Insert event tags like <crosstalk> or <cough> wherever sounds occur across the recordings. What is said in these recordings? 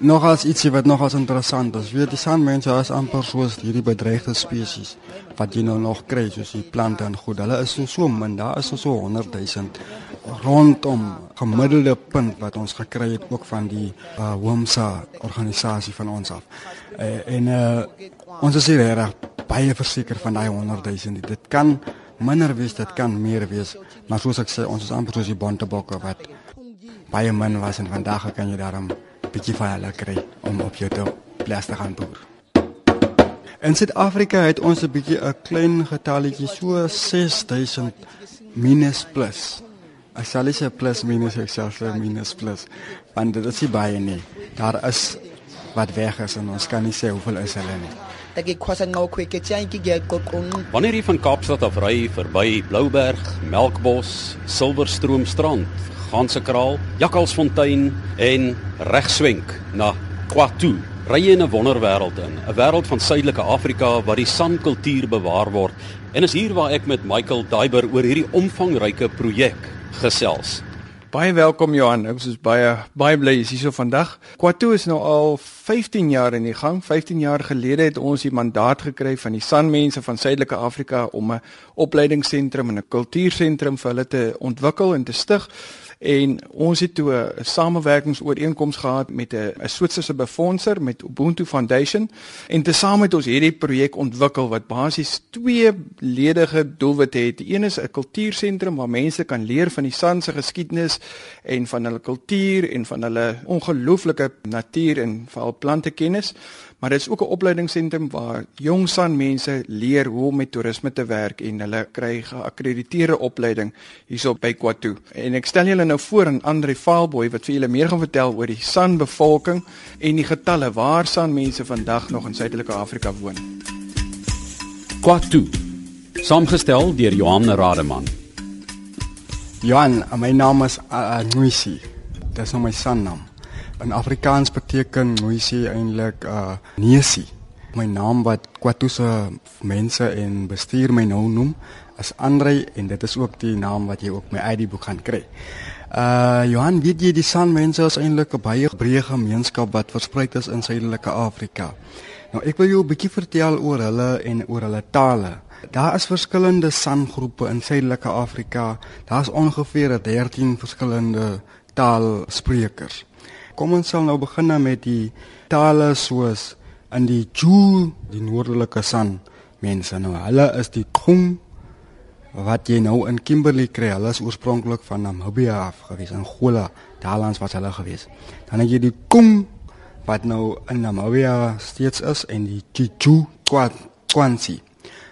Nog as ietsie wat nog as interessant is, weet die sandmense is amper soos hierdie bedreigde spesies wat jy nou nog kry soos die plante en goed. Hulle is so so min, daar is so 100 000 rondom gemiddelde punt wat ons gekry het ook van die uh, WOMSA organisasie van ons af. Uh, en uh, ons is hier reg baie verseker van daai 100 000. Dit kan minder wees, dit kan meer wees, maar soos ek sê, ons is amper soos die bontebokke wat baie min was en vandag kan jy daarom bietjie van hulle kry om op jou te plaas te gaan boer. In Suid-Afrika het ons 'n bietjie 'n klein getalletjie so 6000 minus plus. Ek sal sê plus minus ek sal sê minus plus. Want dit is baie nie. Daar is wat weg is en ons kan nie sê hoeveel is hulle nie. Ek ek kwasa nou kwek ek ek gee kokon. Wanneer jy van Kaapstad af ry verby Blouberg, Melkbos, Silverstroomstrand, Gansekraal, Jakkalsfontein en regswenk na Kwatu. Ry in 'n wonderwêreld in, 'n wêreld van suidelike Afrika waar die sankultuur bewaar word. En is hier waar ek met Michael Daiber oor hierdie omvangryke projek gesels. Baie welkom Johan. Ek is baie baie bly jy's hier so vandag. Kwatu is nou al 15 jaar in die gang. 15 jaar gelede het ons die mandaat gekry van die Sanmense van Suidelike Afrika om 'n opleidingsentrum en 'n kultuursentrum vir hulle te ontwikkel en te stig en ons het toe 'n samewerkingsooreenkoms gehad met 'n Switserse befondser met Ubuntu Foundation en tesame het ons hierdie projek ontwikkel wat basies twee ledige doelwitte het. Die een is 'n kultuursentrum waar mense kan leer van die San se geskiedenis en van hulle kultuur en van hulle ongelooflike natuur en veral plante kennis maar dit is ook 'n opleidingsentrum waar jong san mense leer hoe om met toerisme te werk en hulle kry geakkrediteerde opleiding hierso by Kwatu. En ek stel julle nou voor aan Andre Faalboy wat vir julle meer gaan vertel oor die san bevolking en die getalle waar san mense vandag nog in Suidelike Afrika woon. Kwatu. Saamgestel deur Johan Rademan. Johan, my naam is Anuisi. Uh, Dit is nou my sannaam. In Afrikaans beteken Moisi eintlik uh Nesi. My naam wat Kwatu se mense en bestuur my nou noem is Andre en dit is ook die naam wat jy ook my ID boek gaan kry. Uh Johan, weet jy die San mense is eintlik 'n baie breë gemeenskap wat versprei is in Suidelike Afrika. Nou ek wil jou 'n bietjie vertel oor hulle en oor hulle tale. Daar is verskillende San groepe in Suidelike Afrika. Daar's ongeveer 13 verskillende taalsprekers. Kom ons sal nou begin met die tale soos in die Ju, die noordelike San mense nou. Hulle is die Khum wat jy nou in Kimberley kry. Hulle is oorspronklik van Namibia af gewees, Angola, daarlands was hulle gewees. Dan het jy die Kum wat nou in Namibia steeds is en die Ju Kwansi.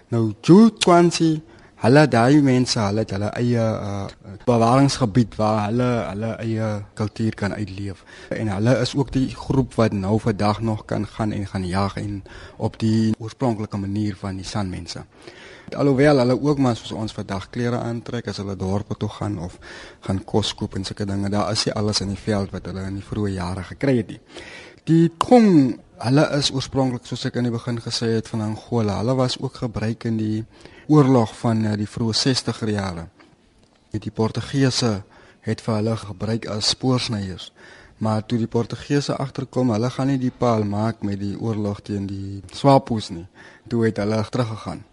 Nou Ju Kwansi Hulle daai mense, hulle het hulle eie uh, bewaringsgebied waar hulle hulle eie kultuur kan uitleef. En hulle is ook die groep wat nou vandag nog kan gaan en gaan jag en op die oorspronklike manier van die sanmense. Alhoewel hulle ook maar soos ons vandag klere aantrek as hulle dorpe toe gaan of gaan kos koop en sulke dinge, daar is nie alles in die veld wat hulle in die vroeë jare gekry het nie. Die Kong, hulle is oorspronklik soos ek aan die begin gesê het van Angola. Hulle was ook gebruik in die oorlog van uh, die vroeë 60er jare. Die Portugese het vir hulle gebruik as spoorsnyers. Maar toe die Portugese agterkom, hulle gaan nie die paal maak met die oorlog teen die Swapos nie. Toe het hulle teruggegaan.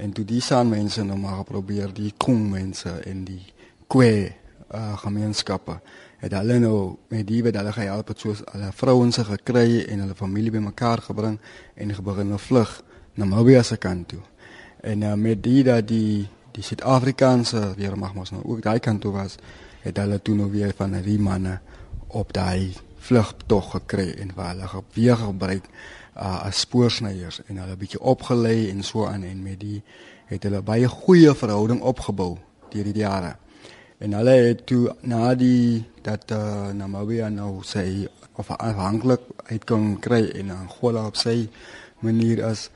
En toe die San mense nou maar probeer die Kong mense en die Kwe uh, gemeenskappe het hulle nou met die wat hulle gehelp het soos hulle vrouens gekry en hulle familie bymekaar gebring en begin vlug na Namibia se kant toe. En uh, met die dat die die Suid-Afrikaanse weermag mos nou ook daai kant toe was, het hulle toe nou weer van die manne op daai vlugtog gekry en waar hulle weer gebruik uh, as spoorsnyers en hulle bietjie opgelei en so aan en met die het hulle baie goeie verhouding opgebou deur die jare. En hulle het toe na die dat uh, Namibia nou sê of afhanklik uit kan kry en Angola op sy manier as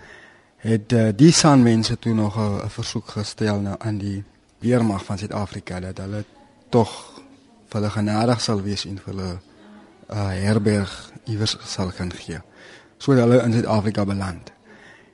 het uh, die san mense toe nog 'n versoek gestel nou aan die weermag van Suid-Afrika dat hulle tog vir hulle genadig sal wees en vir hulle uh, herberg iewers sal kan gee sodat hulle in Suid-Afrika beland.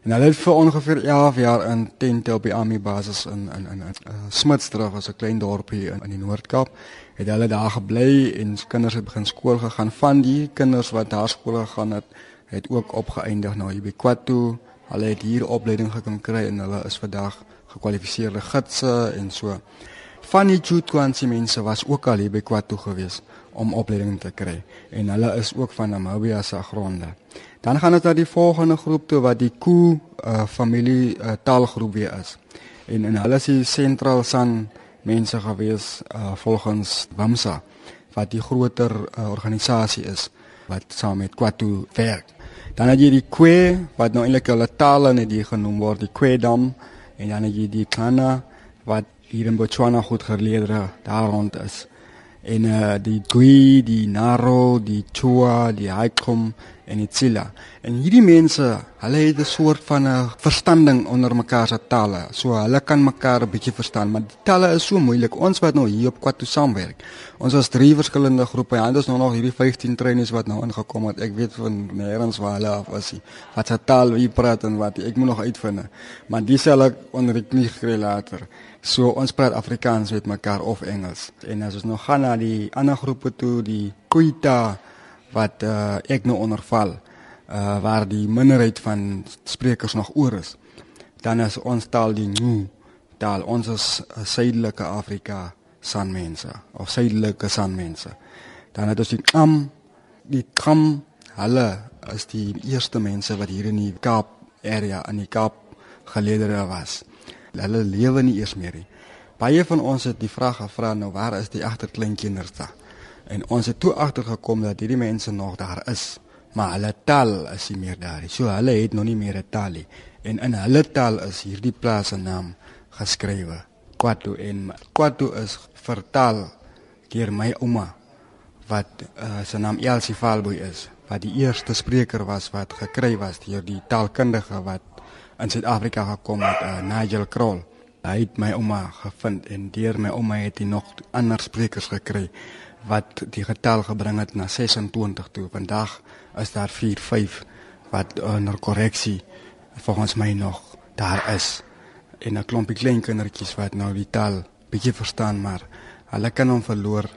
En hulle het vir ongeveer 11 jaar in tente op die army basis in in in, in uh, Smitsdorp, was 'n klein dorpie in in die Noord-Kaap. Het hulle daar gebly en kinders het begin skool gegaan. Van die kinders wat daar skool gegaan het, het ook opgeëindig na nou, Ibikwatu. Hulle het hier opleiding gekom kry en hulle is vandag gekwalifiseerde gidse en so. Van die Jutwansi mense was ook al hier by Kwatu gewees om opleiding te kry en hulle is ook van Namibia se gronde. Dan gaan dit na die volgende groep toe wat die Ku uh, familie uh, taalgroep weer is. En en hulle is die sentraal san mense gewees uh, volgens Wamsa wat die groter uh, organisasie is wat saam met Kwatu werk. Dan het jy die Kwe wat nou eintlik hulle tale net die genoem word, die Kwedam en dan het jy die Kana wat hier in Botswana goed geleerde daar rond is en uh, die Gui, die Naro, die Chua, die Haikom en die Tsila. En hierdie mense, hulle het 'n soort van 'n verstanding onder mekaar se tale. So hulle kan mekaar 'n bietjie verstaan, maar die tale is so moeilik. Ons wat nou hier op Kwatu saamwerk. Ons was drie verskillende groepe. Ja, dis nou nog hierdie 15 trainees wat nou ingekom het. Ek weet van nêrens waar hulle af was. Wat se taal wie praat en wat ek moet nog uitvind. Maar dis hulle onder die knie gekry later. So ons praat Afrikaans met mekaar of Engels. En as ons nou gaan na die ander groepe toe, die Kuita wat uh, ek nou onderval, uh, waar die minderheid van sprekers nog oor is. Dan is ons taal die Ngu taal. Ons is uh, suidelike Afrika sanmense of suidelike sanmense. Dan het ons die Kam, die Kam, hulle is die eerste mense wat hier in die Kaap area in die Kaap geleedere was. Hulle lewe nie eers meer nie. Baie van ons het die vraag gevra nou waar is die agterkleinkinders da? En ons het toe agtergekom dat hierdie mense nog daar is, maar hulle taal is nie meer daar nie. So hulle het nog nie meer 'n taal nie. En in hulle taal is hierdie plaas se naam geskrywe. Kwatu en Kwatu is vertaal deur my ouma wat uh, sy naam Elsie Valboy is, wat die eerste spreker was wat gekry was deur die taalkundige wat in Suid-Afrika gekom het, uh, Nigel Kroll. Hy het my ouma gevind en deur my ouma het hy nog ander sprekers gekry wat die getal gebring het na 26 toe. Vandag is daar 4, 5 wat onder korreksie volgens my nog daar is. En 'n klompie klein kindertjies wat nou die taal bietjie verstaan, maar hulle kan hom verloor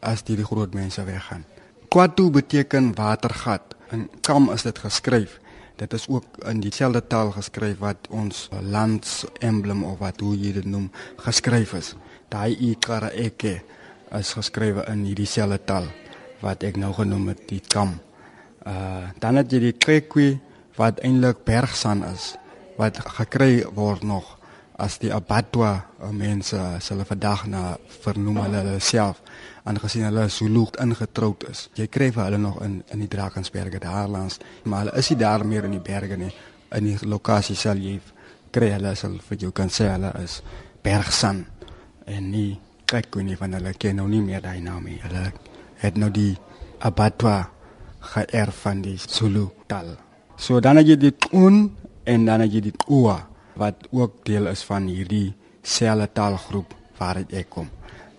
as die, die groot mense weggaan. Kwatu beteken watergat. In Kam is dit geskryf dit is ook in dieselfde taal geskryf wat ons lands emblem of wat hoe jy dit noem geskryf is. Daai ikara eke is geskrywe in hierdie selfde taal wat ek nou genoem het die kam. Uh dan het jy die krekwi wat eintlik bergsand is wat gekry word nog as die abattoir mense hulle vandag na vernoem hulle self aangesien hulle Zulu ingetroud is. Jy kry vir hulle nog in in die Drakensberge daar langs, maar hulle is nie daar meer in die berge nie. In die lokasie sal jy kry hulle sal vir jou kan sê hulle is Bergsan en nie kyk hoe nie van hulle ken nou nie meer daai naam nie. Hulle het nou die abattoir geërf van die Zulu taal. So dan het jy dit un en dan het jy dit oa wat ook deel is van hierdie selfe taalgroep waaruit ek kom.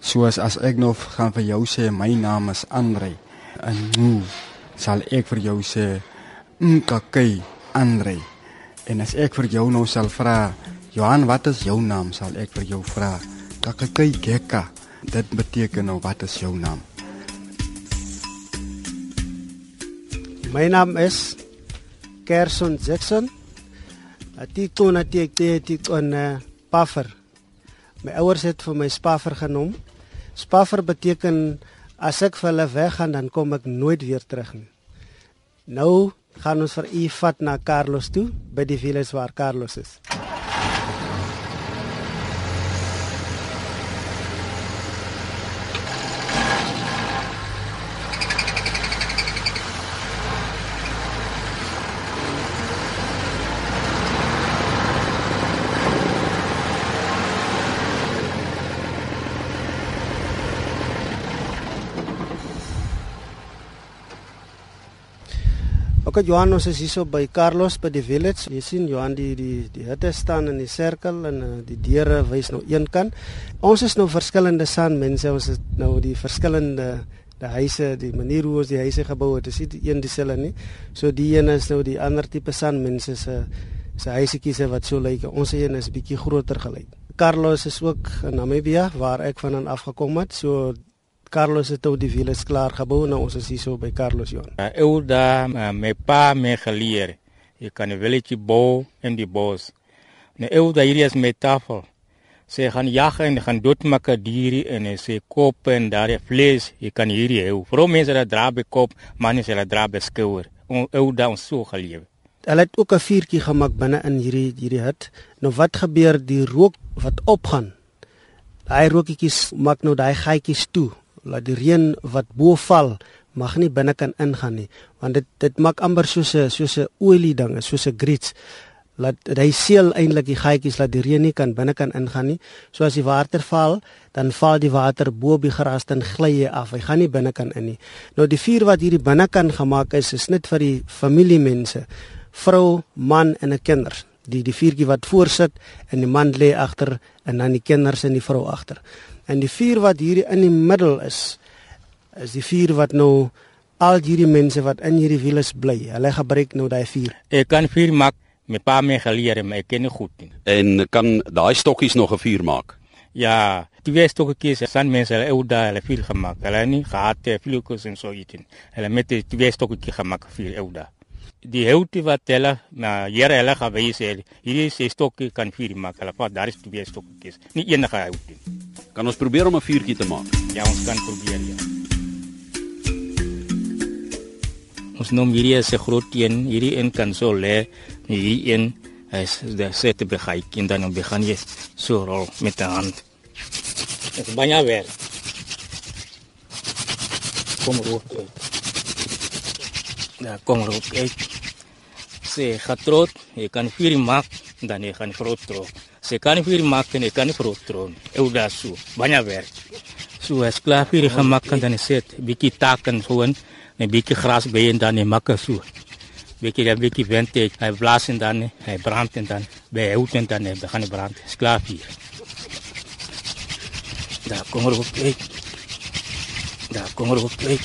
Soos as ek nou gaan vir jou sê my naam is Andre en nu sal ek vir jou sê Nkakay Andre. En as ek vir jou nou sal vra Johan wat is jou naam sal ek vir jou vra Kakakay Gekka. Dit beteken nou wat is jou naam? My naam is Kerson Jackson. Atiko na tik tik on Puffer. My ouers het vir my Spaffer genoem. Spaffer beteken as ek vir hulle weggaan dan kom ek nooit weer terug nie. Nou gaan ons vir u vat na Carlos toe by die village waar Carlos is. Ook Johan ons is hierso by Carlos by die village. Jy sien Johan die die die hutte staan in die sirkel en uh, die deure wys nou een kant. Ons is nou verskillende san mense. Ons het nou die verskillende die huise, die manier hoe ons die huise gebou het, is nie een dieselfde nie. So die een is nou die ander tipe san mense se Sy huisiekies wat so lyk. Ons een is bietjie groter gelyk. Carlos is ook in Namibia waar ek vandaan afgekom het. So Carlos het ou die wiele klaar gebou en ons is hier so by Carlos Jon. Uh, eu da uh, me pa me geleer. Je kan 'n willetje bou in die bos. Nou eu da hierdie is metafoor. Sy gaan jag en gaan doodmaak diere en sy kop en daar die vlees, jy kan hierdie hou. Vrou mense dat dra by kop, manne hulle dra by skouer. Eu da ons so geleef. Hulle het ook 'n vuurtjie gemaak binne in hierdie hierdie hut. Nou wat gebeur die rook wat opgaan? Daai rookietjies maak nou daai gaatjies toe laat die reën wat bo val mag nie binne kan ingaan nie want dit dit maak amper soos 'n soos 'n olie ding soos 'n grits laat hy seël eintlik die gaatjies laat die reën nie kan binne kan ingaan nie. So as die water val dan val die water bo op die gras dan gly hy af hy gaan nie binne kan in nie. Nou die vuur wat hierdie binne kan gemaak is is net vir die familiemense vrou man en 'n kinders die die vuurtjie wat voorsit en die man lê agter en dan die kinders en die vrou agter En die vuur wat hier in die middel is, is die vuur wat nou al hierdie mense wat in hierdie wiele bly, hulle gebruik nou daai vuur. Ek kan vuur maak met pa my geleer, maar ek ken nie goed nie. En kan daai stokkies nog 'n vuur maak? Ja, die twee stokkies, san mense hulle ou daai hulle vuur gemaak. Hulle nie gehad te flukos en so iets. Hulle met die twee stokkies gemaak vuur ou daai die houte wat hulle na Here hulle gewys het, hierdie se stokkie kan vuur maak. Hulle vat daar is twee stokkies, nie enige hout nie. Kan ons probeer om 'n vuurtjie te maak? Ja, ons kan probeer ja. Ons noem hierdie is 'n groot een. Hierdie een kan so lê. Hierdie een is die sette begaai en dan begin jy so rol met die hand. Dit is baie werk. Kom op. Ja, kom op. Sê, gatrot, jy kan vuur maak dan jy gaan groot trok. Sy kan vir maak en kan nie vir optroon. Eu da so, baie werk. So as klaar vir gemaak kan dan sit, bietjie takken gewoon, 'n bietjie gras by en dan maak so. Bietjie dan bietjie vente, hy blaas en dan hy brand en dan by hout en dan begin brand. Is klaar vir. Da kom er op kyk. Da kom er op kyk.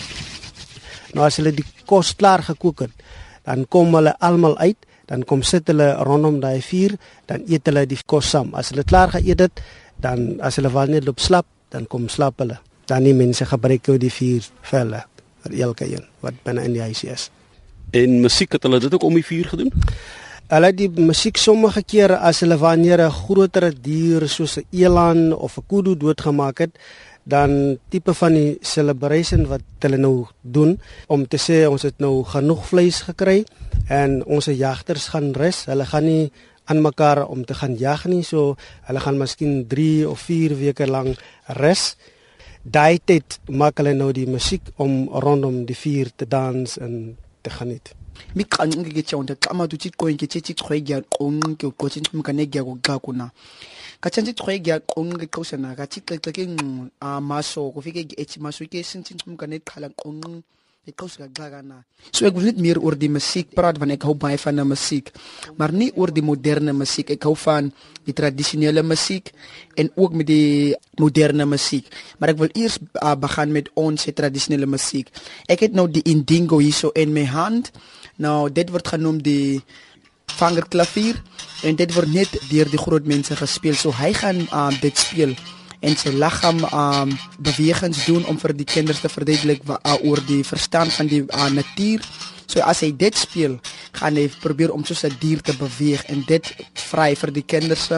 Nou as hulle die kos klaar gekook het, dan kom hulle almal uit dan kom sit hulle rondom daai vuur, dan eet hulle die kos saam. As hulle klaar geëet het, dan as hulle wel net loop slap, dan kom slap hulle. Dan die mense gebruik ou die vuur vir hulle, vir elke een wat binne in die huis is. En musiek het hulle dit ook om die vuur gedoen? Hulle die musiek sommige kere as hulle wanneer 'n groter dier soos 'n eland of 'n kudu doodgemaak het, dan tipe van die celebration wat hulle nou doen om te sê ons het nou genoeg vleis gekry en ons jagters gaan rus. Hulle gaan nie aan mekaar om te gaan jag nie. So hulle gaan miskien 3 of 4 weke lank rus. Daai tyd maak hulle nou die musiek om rondom die vuur te dans en te geniet. miqanqi ke tshonto xama tuthi qoyinke tsheti chwe gya qonqi uqothi nximkane gya kuxa kuna katshanti chwe gya qonqi qosana kathi xexeke ngqu amaso kufike ethi maso ke sinthi nximkane qhala qonqi Ek kous gek glagana. So ek wil net meer oor die musiek praat want ek hou baie van 'n musiek, maar nie oor die moderne musiek. Ek hou van die tradisionele musiek en ook met die moderne musiek. Maar ek wil eers uh, begin met ons tradisionele musiek. Ek het nou die indingo hierso in my hand. Nou dit word genoem die vangerklavier en dit word net deur die groot mense gespeel. So hy gaan uh, dit speel en sy liggaam um bewegings doen om vir die kinders te verduidelik uh, oor die verstand van die uh, natuur. So as hy dit speel, gaan hy probeer om soos 'n dier te beweeg en dit vry vir die kinders.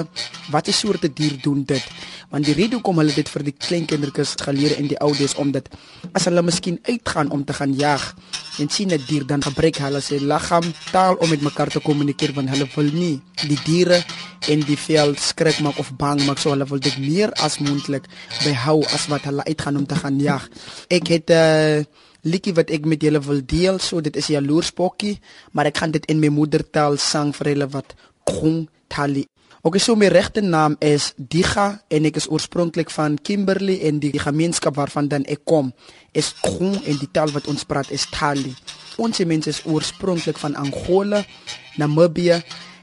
Watter soorte dier doen dit? Want die rede hoekom hulle dit vir die klein kindertjies geleer in die oudes omdat as hulle miskien uitgaan om te gaan jag en sien 'n dier dan gebruik hulle sy liggaam taal om met mekaar te kommunikeer want hulle wil nie die diere en die veld skrik maak of bang maak so hulle wil dit meer as moontlik behou as wat hulle uitgaan om te gaan jag. Ek het 'n uh, liedjie wat ek met julle wil deel. So dit is 'n jaloerspokkie, maar ek gaan dit in my moedertaal sang vir julle wat Kong Tali. Okay, so my regte naam is Diga en ek is oorspronklik van Kimberley en die, gemeenskap waarvan dan ek kom is Kong en die taal wat ons praat is Tali. Ons mense is oorspronklik van Angola, Namibië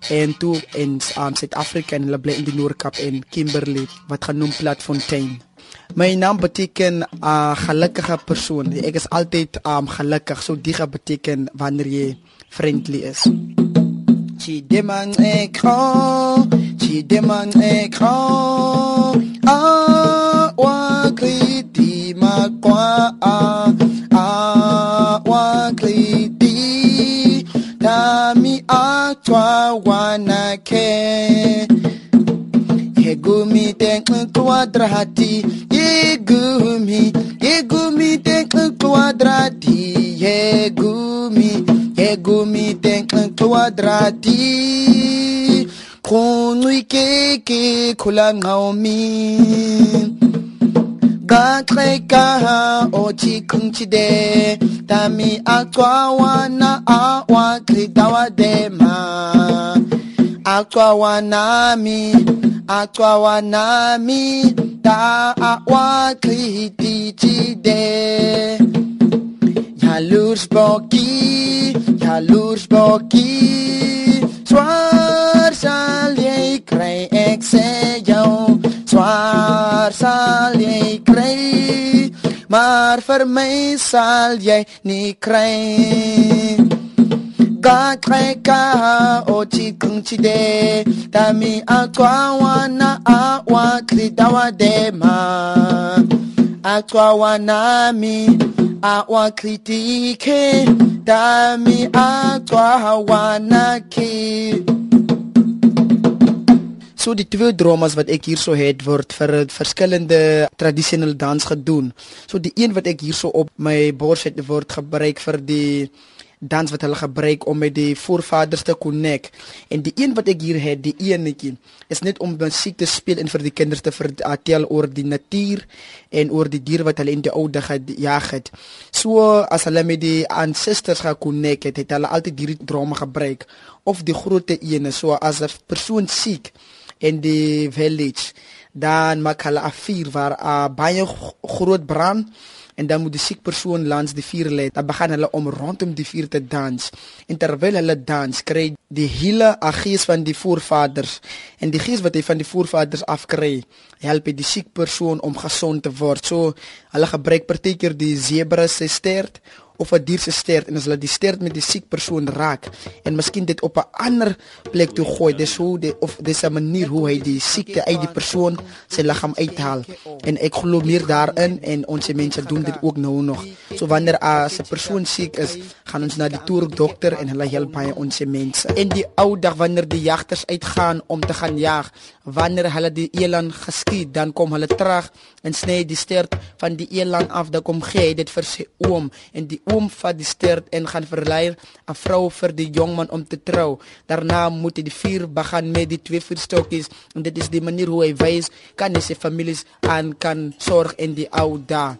en toe in um, Suid-Afrika en hulle bly in die Noord-Kaap en Kimberley wat genoem Platfontein. My naam beteken 'n uh, gelukkige persoon. Ek is altyd um gelukkig. So diga beteken wanneer jy friendly is. chidemanxekho chidemanxekho awakriti maqwa awakriti tami achwa wanakhe tekun kwadrati yegumi yegumi ten quadrati, yegumi yegumi ten quadrati. khonu ikeke khula ngaomi gaxeka otshikungtshide tami acwawana awaxidawade ma dema Aqwa nami acwawa nami ta awaqititide jaloersbokkie jaloersbokkie swaar sal jy kry ek sê jou swaar sal jy kry maar vir my sal jy nie kry kaxeka othi kunchide. Tami aqwana awa kridawa dema aqwana mi awa kritike. Tami aqwana ki. So die twee dramas wat ek hierso het word vir verskillende tradisionele dans gedoen. So die een wat ek hierso op my bors het word gebruik vir die dans wat hulle gebruik om met die voorvaders te connect. En die een wat ek hier het, die eenetjie, is net om musiek te speel en vir die kinders te vertel oor die natuur en oor die diere wat hulle in die ou dae gejag het. So as hulle met die ancestors gaan connect het, het hulle altyd hierdie drama gebruik of die grootte ene, so as 'n persoon siek in die village, dan maak hulle 'n vuur waar 'n uh, baie groot brand en dan moet die siek persoon langs die vuur lê. Dan begin hulle om rondom die vuur te dans. En terwyl hulle dans, kry die hele gees van die voorvaders en die gees wat hy van die voorvaders afkry, help die siek persoon om gesond te word. So hulle gebruik partykeer die zebra se stert of 'n dier se stert en as hulle die stert met die siek persoon raak en miskien dit op 'n ander plek toe gooi dis hoe die, of dis 'n manier hoe hy die siekte uit die persoon se liggaam uithaal. En ek glo meer daarin en ons mense doen dit ook nou nog. So wanneer 'n persoon siek is gaan ons na die toerk dokter en hulle help baie ons mense. En die ou dag wanneer die jagters uitgaan om te gaan jag wanneer hulle die eland geskiet dan kom hulle terug en sny die stert van die eland af dan kom gee dit vir sy oom en die oom vat die stert en gaan verlei 'n vrou vir die jongman om te trou. Daarna moet hy die vuur begin met die twee vuurstokkies en dit is die manier hoe hy wys kan hy sy families aan kan sorg in die ou dae.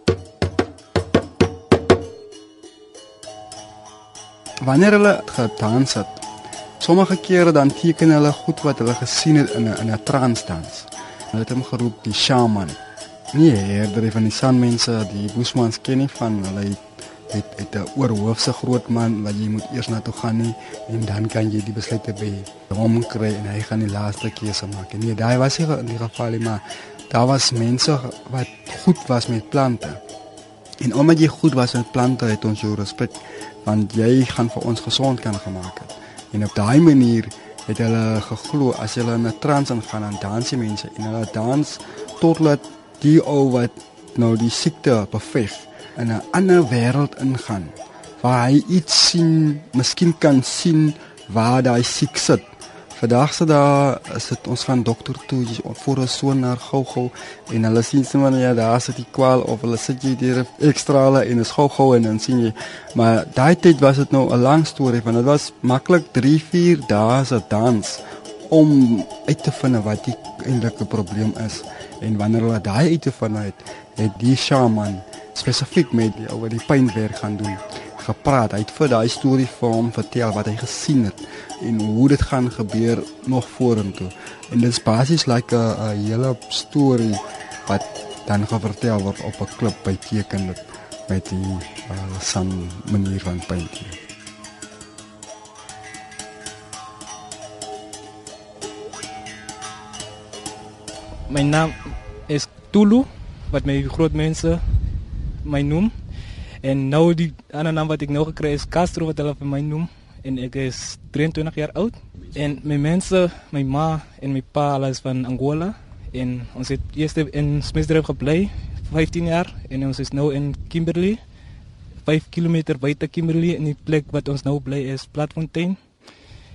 Wanneer hulle gedans het, sommige kere dan teken hulle goed wat hulle gesien het in 'n in 'n transdans. Hulle het hom geroep die shaman. Nee, herder van die sanmense, die bushmans ken nie van hulle het het 'n oorhoofse groot man wat jy moet eers na toe gaan nie en dan kan jy die besluite by hom kry en hy gaan die laaste keuse maak. En nee, daai was nie in die geval nie, maar daar was mense wat goed was met plante. En omdat jy goed was met plante, het ons jou respek want jy gaan vir ons gesond kan gemaak het. En op daai manier het hulle geglo as hulle in 'n trance ingaan dan dans die mense en hulle dans totdat die ou wat nou die siekte beveg in 'n ander wêreld ingaan waar hy iets sien, miskien kan sien waar daai siek sit. Vandag se daar sit ons van dokter toe vir 'n so na gou-gou en hulle sien sommer ja daar sit die kwaal of hulle sit jy hier ekstra hulle en is gou-gou en dan sien jy maar daai tyd was dit nou 'n lang storie want dit was maklik 3 4 dae se dans om uit te vind wat die eintlike probleem is en wanneer hulle daai uit te vind het het die shaman spesifiek met die wat die pynwerk gaan doen gepraat. Hy het vir daai storie vir hom vertel wat hy gesien het en hoe dit gaan gebeur nog vorentoe. En dit is basies like 'n hele storie wat dan vertel word op 'n klip by teken met die uh, san manier van painting. My naam is Tulu wat my groot mense my noem. En nou die ander naam wat ek nou gekry is Castro wat hulle vir my noem. en ek is 23 jaar oud. En my mense, my ma en my pa alles van Angola. En ons het eers in Smithdrift gebly 15 jaar. En ons is nou in Kimberley 5 km buite Kimberley in die plek wat ons nou bly is Platfontein.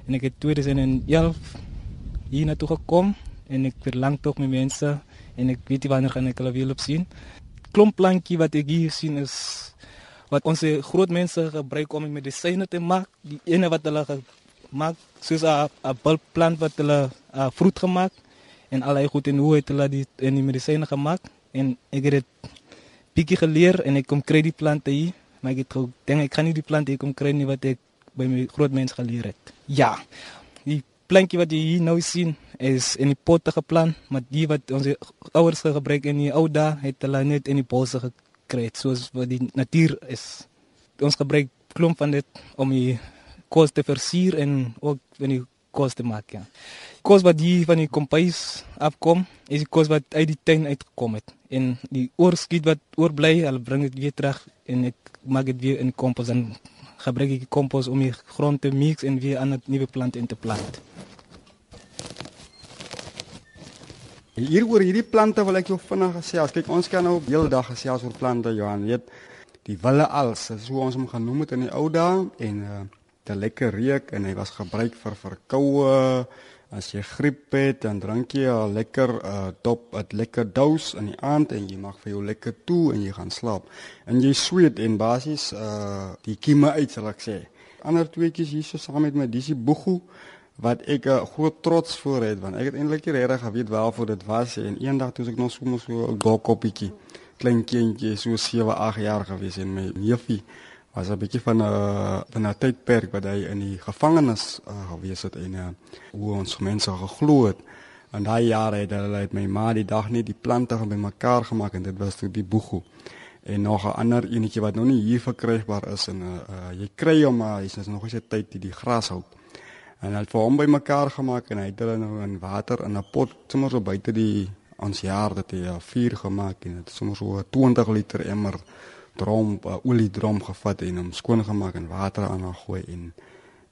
En ek het 2011 hier na toe gekom. En ek verlang tog my mense en ek weet nie wanneer gaan ek hulle weer op sien klomp plantjie wat ek hier sien is wat ons groot mense gebruik om medisyne te maak. Die ene wat hulle gemaak soos 'n bulpplant wat hulle a vrot gemaak en allerlei goed en hoe het hulle die in die medisyne gemaak en ek het dit bietjie geleer en ek kom kry die plante hier, maar ek het gedink ek kan nie die plante hier kom kry nie wat ek by my groot mense geleer het. Ja. Die plantjie wat jy hier nou sien is in die potte geplant, maar die wat ons ouers gebruik in die ou dae het hulle net in die bosse gekry kry soos wat die natuur is. Ons gebruik klomp van dit om die kos te versier en ook in die kos te maak. Ja. Kos wat hier van die kompuis afkom, is die kos wat uit die tuin uitgekom het. En die oorskiet wat oorbly, hulle bring dit weer terug en ek maak dit weer in kompos en gebruik ek kompos om die grond te mix en weer ander nuwe plante in te plant. Hier oor hierdie plante wil ek jou vinnig gesels. Kyk, ons kan nou op hele dag gesels oor plante, Johan. Jy weet, die wille als, so ons hom genoem het in die ou dae en uh te lekker reuk en hy was gebruik vir verkoue. As jy griep het, dan drink jy 'n lekker uh dop, 'n lekker dous in die aand en jy mag vir jou lekker toe en jy gaan slaap. En jy sweet en basies uh die kieme uit, sal ek sê. Ander tweetjies hier so saam met my disie boegu wat ek 'n uh, groot trots voor het want ek het eintlik nie regtig geweet waarvoor dit was en eendag toe ek nog so mos so 'n gokoppietjie klein kindjie so 7 8 jaar gewees en my neefie was 'n bietjie van 'n uh, van 'n tydperk wat hy in die gevangenis uh, gewees het en uh, hoe ons mense geglo het. En daai jare het hulle uit my ma die dag net die plante bymekaar gemaak en dit was toe die boegu en nog 'n ander enetjie wat nog nie hier verkrygbaar is en uh, uh, jy kry hom maar hy's nog nie se tyd die, die gras hou en hy het vir hom bymekaar gemaak en hy het hulle nou in water in 'n pot sommer so buite die ons jaar dat hy 'n vuur gemaak en dit sommer so 20 liter emmer drom uh, olie drom gevat en hom skoon gemaak en water aan gegooi en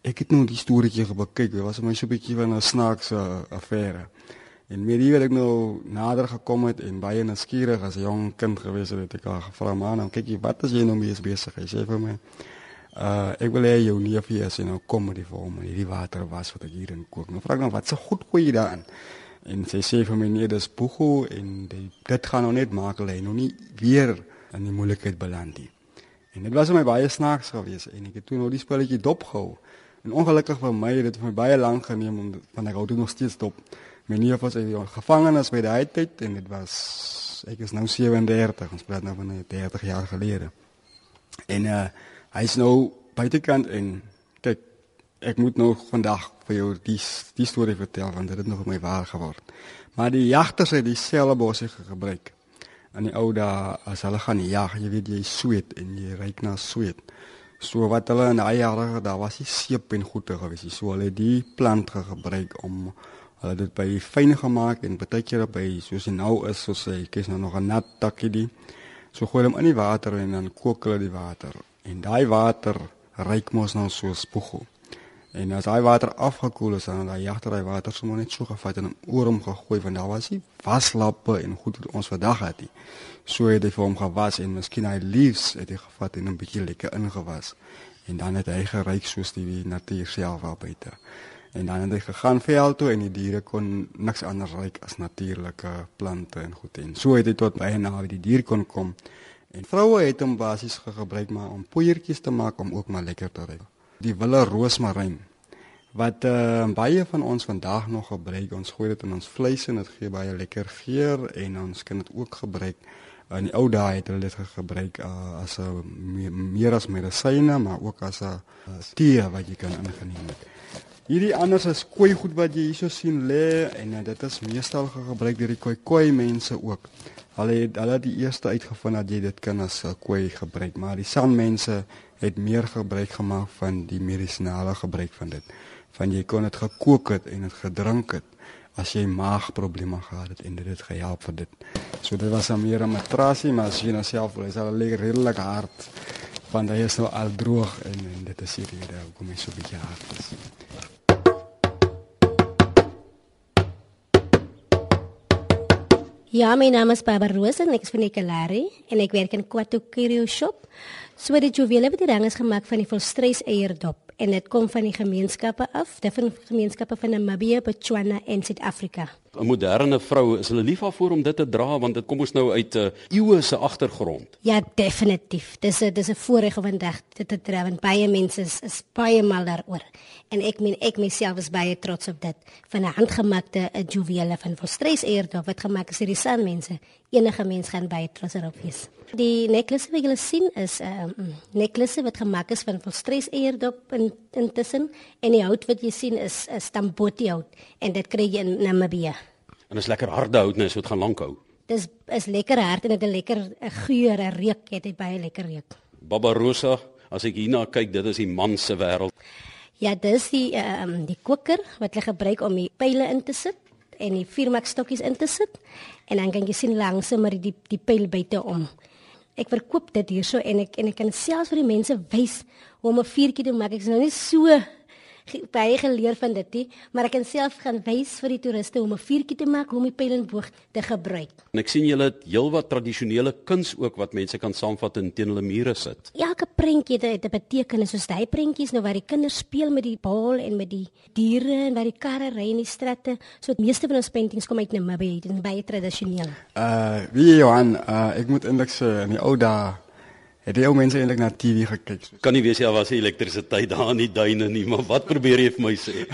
ek het nou die storieetjie gekyk dit was my so 'n bietjie van 'n snaakse affære en meer hier het ek nou nader gekom het en baie nuuskierig as 'n jong kind gewees het, het ek al gevra maar nou kyk jy wat is jy nou mee besig hy sê vir my Uh ek wil hê jou neefie as jy nou kom met die vir hom hierdie water was wat ek hier in kook. Nou vra ek nou wat se goed gooi jy daarin? En sy sê vir my nee, dis boego en die, dit gaan nou net maak hulle nou nie weer in die moeilikheid beland nie. En dit was vir my baie snaaks geweest en ek het toe nou die spelletjie dopgehou. En ongelukkig vir my het dit vir my baie lank geneem om van ek hou toe nog steeds dop. My neef was in gevangenis by daai tyd en dit was ek is nou 37, ons praat nou van 30 jaar gelede. En uh hy's nou buitekant en kyk ek moet nou vandag vir jou die die storie vertel want dit het nog my waar geword. Maar die jagters het dieselfde bosse gebruik. In die ou dae as hulle gaan jag, jy weet jy sweet en jy ryk na sweet. So wat hulle in daai jare daar was die seep en goeie gewees. So hulle het die plant gebruik om hulle dit by fyn gemaak en baie keer by soos dit nou is, soos hy kies nou nog 'n nat takkie die. So gooi hom in die water en dan kook hulle die water En daai water ryk mos nou so spoegel. En as daai water afgekoel is, dan daai jagter daai water sommer net so gevat en oor hom gegooi want daar was nie waslappe en goed wat ons vandag het nie. So het hy vir hom gewas en miskien hy leaves het hy gevat en 'n bietjie lekker ingewas. En dan het hy geryk soos die natuur self al buite. En dan het hy gegaan veld toe en die diere kon niks anders ryk as natuurlike plante en goed en so het hy tot by naby die dier kon kom En vroue het hom basies gebruik maar om poeiertjies te maak om ook maar lekker te ruik. Die wille roosmaryn wat uh, baie van ons vandag nog gebruik. Ons gooi dit in ons vleis en dit gee baie lekker geur en ons kan dit ook gebruik. In die ou dae het hulle dit gebruik uh, as 'n meer, meer as medisyne, maar ook as 'n tee wat jy kan ingeneem het. Hierdie anders is koei goed wat jy hierso sien lê en uh, dit is meestal gebruik deur die koei koei mense ook. Hulle het hulle het die eerste uitgevind dat jy dit kan as 'n koei gebruik, maar die sanmense het meer gebruik gemaak van die medisonale gebruik van dit. Van jy kon dit gekook het en dit gedrink het as jy maagprobleme gehad het en dit het gehelp vir dit. So dit was 'n meer 'n matrasie, maar as jy nou self wil, is dit redelik hard. want hy is nou al droog en, en dit is die rede hoekom hy so bietjie hard is. Ja, my naam is Barbara Roos en ek is van Ekalari en ek werk in Kwato Curio Shop. So die juwele wat die rang is gemaak van die volstres eierdop en dit kom van die gemeenskappe af, die van gemeenskappe van Namibië, Botswana en Suid-Afrika. 'n Moderne vrou is hulle lief daarvoor om dit te dra want dit kom ons nou uit 'n uh, eeue se agtergrond. Ja, definitief. Dis 'n dis 'n voorreg om vandag dit te dra want baie mense is, is baie mal daaroor. En ek meen ek myself is baie trots op dit van 'n handgemaakte juwele van volstres eierdop wat gemaak is deur die San mense. Enige mens gaan baie trots daarop wees. Die necklace wat julle sien is 'n um, ehm, necklace wat gemaak is van volstres eierdop in intussen en die hout wat jy sien is 'n stamboti hout en dit kry jy in Namibië. En is lekker harde hout net so dit gaan lank hou. Dis is lekker hard en dit 'n lekker 'n geur, 'n reuk, jy het baie lekker reuk. Barbarossa, as ek hierna kyk, dit is die man se wêreld. Ja, dis die ehm um, die koker wat hulle gebruik om die pile in te sit en die viermak stokkies in te sit en dan kan jy sien langs maar die die pyl buite om. Ek verkoop dit hierso en ek en ek kan selfs vir die mense wys hoe om 'n vuurtjie te maak. Ek is nou nie so baie geleer van dit nie, maar ek kan self gaan wys vir die toeriste hoe om 'n vuurtjie te maak, hoe om die pyl en boog te gebruik. En ek sien julle het heelwat tradisionele kuns ook wat mense kan saamvat en teen hulle mure sit. Elke prentjie het 'n betekenis, soos daai prentjies nou waar die kinders speel met die bal en met die diere en waar die karre ry in die strate. So die meeste van ons paintings kom uit Namibië, dit is baie tradisioneel. Uh, wie Johan, uh, ek moet eintlik sê in die ou dae Het jy ou mense eintlik na TV gekyk? Kan nie weet jy was elektrisiteit daar in die duine nie, maar wat probeer jy vir my sê? <laughs>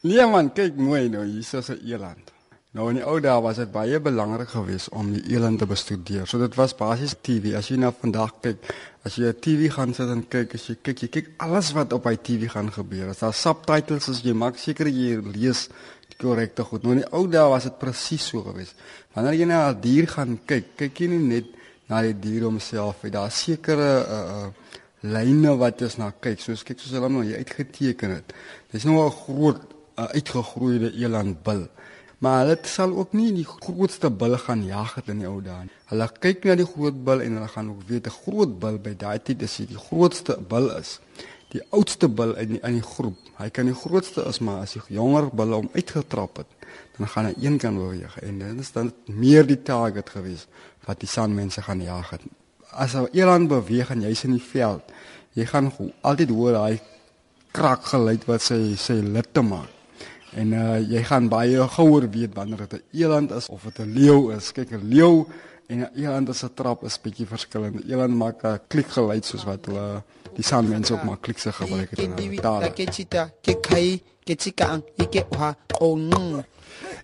Nee man, kyk mooi nou, hier is 'n eland. Nou in die ou dae was dit baie belangrik geweest om die eland te bestudeer. So dit was basies TV. As jy nou vandag kyk, as jy 'n TV gaan sit en kyk, as jy kyk, jy kyk alles wat op hy TV gaan gebeur. As daar subtitles is, jy maak seker jy lees korrekte goed. Nou in die ou dae was dit presies so geweest. Wanneer jy na 'n dier gaan kyk, kyk jy nie net na die dier homself. Daar sekere uh uh lyne wat jy na kyk. Soos kyk soos hulle nou hier uitgeteken het. Dis nou 'n groot uh, uitgegroeide elandbil. Maar hulle sal ook nie die grootste bil gaan jag het in die ou dae nie. Hulle kyk na die groot bil en hulle gaan ook weet 'n groot bil by daai tyd is die grootste bil is. Die oudste bil in die, in die groep. Hy kan die grootste is maar as die jonger bil hom uitgetrap het, dan gaan hy een kan beweeg en dit is dan meer die target geweest wat die sanmense gaan jag het. As 'n eland beweeg en jy's in die veld, jy gaan altyd hoor daai krak geluid wat sy sy litte maak. En uh jy gaan baie gouer weet wanneer dit 'n eland is of dit 'n leeu is. Kyk 'n leeu en 'n eland 'n trap is bietjie verskillend. Eland maak 'n klik geluid soos wat hulle die sanmense ook maak klikse gebruik het in hulle taal. Ke chita, ke kai, ke chika, ke wa, on.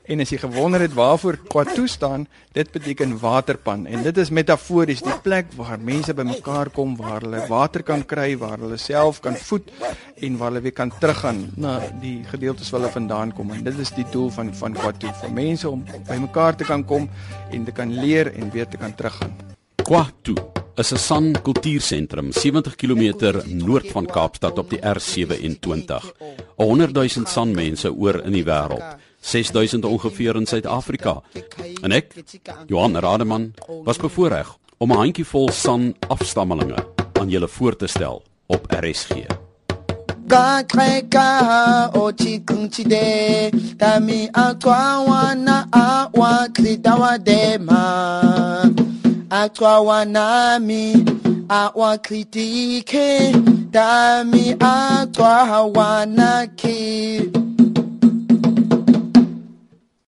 En as jy gewonder het waarvoor Kwatu staan, dit beteken waterpan en dit is metafories die plek waar mense bymekaar kom waar hulle water kan kry, waar hulle self kan voed en waar hulle weer kan teruggaan na die gedeeltes waar hulle vandaan kom. En dit is die doel van van Kwatu vir mense om bymekaar te kan kom en te kan leer en weer te kan teruggaan. Kwatu is 'n san kultuursentrum 70 km noord van Kaapstad op die R27. 100 000 san mense oor in die wêreld. 6000 ongeveer in Suid-Afrika. En ek, Johan Rademan, was bevoorreg om 'n handjievol san afstammelinge aan julle voor te stel op RSG. Kakreka ochikunchide tami atwa wana awa kridawadema atwa wanami awa kritike tami atwa wana ki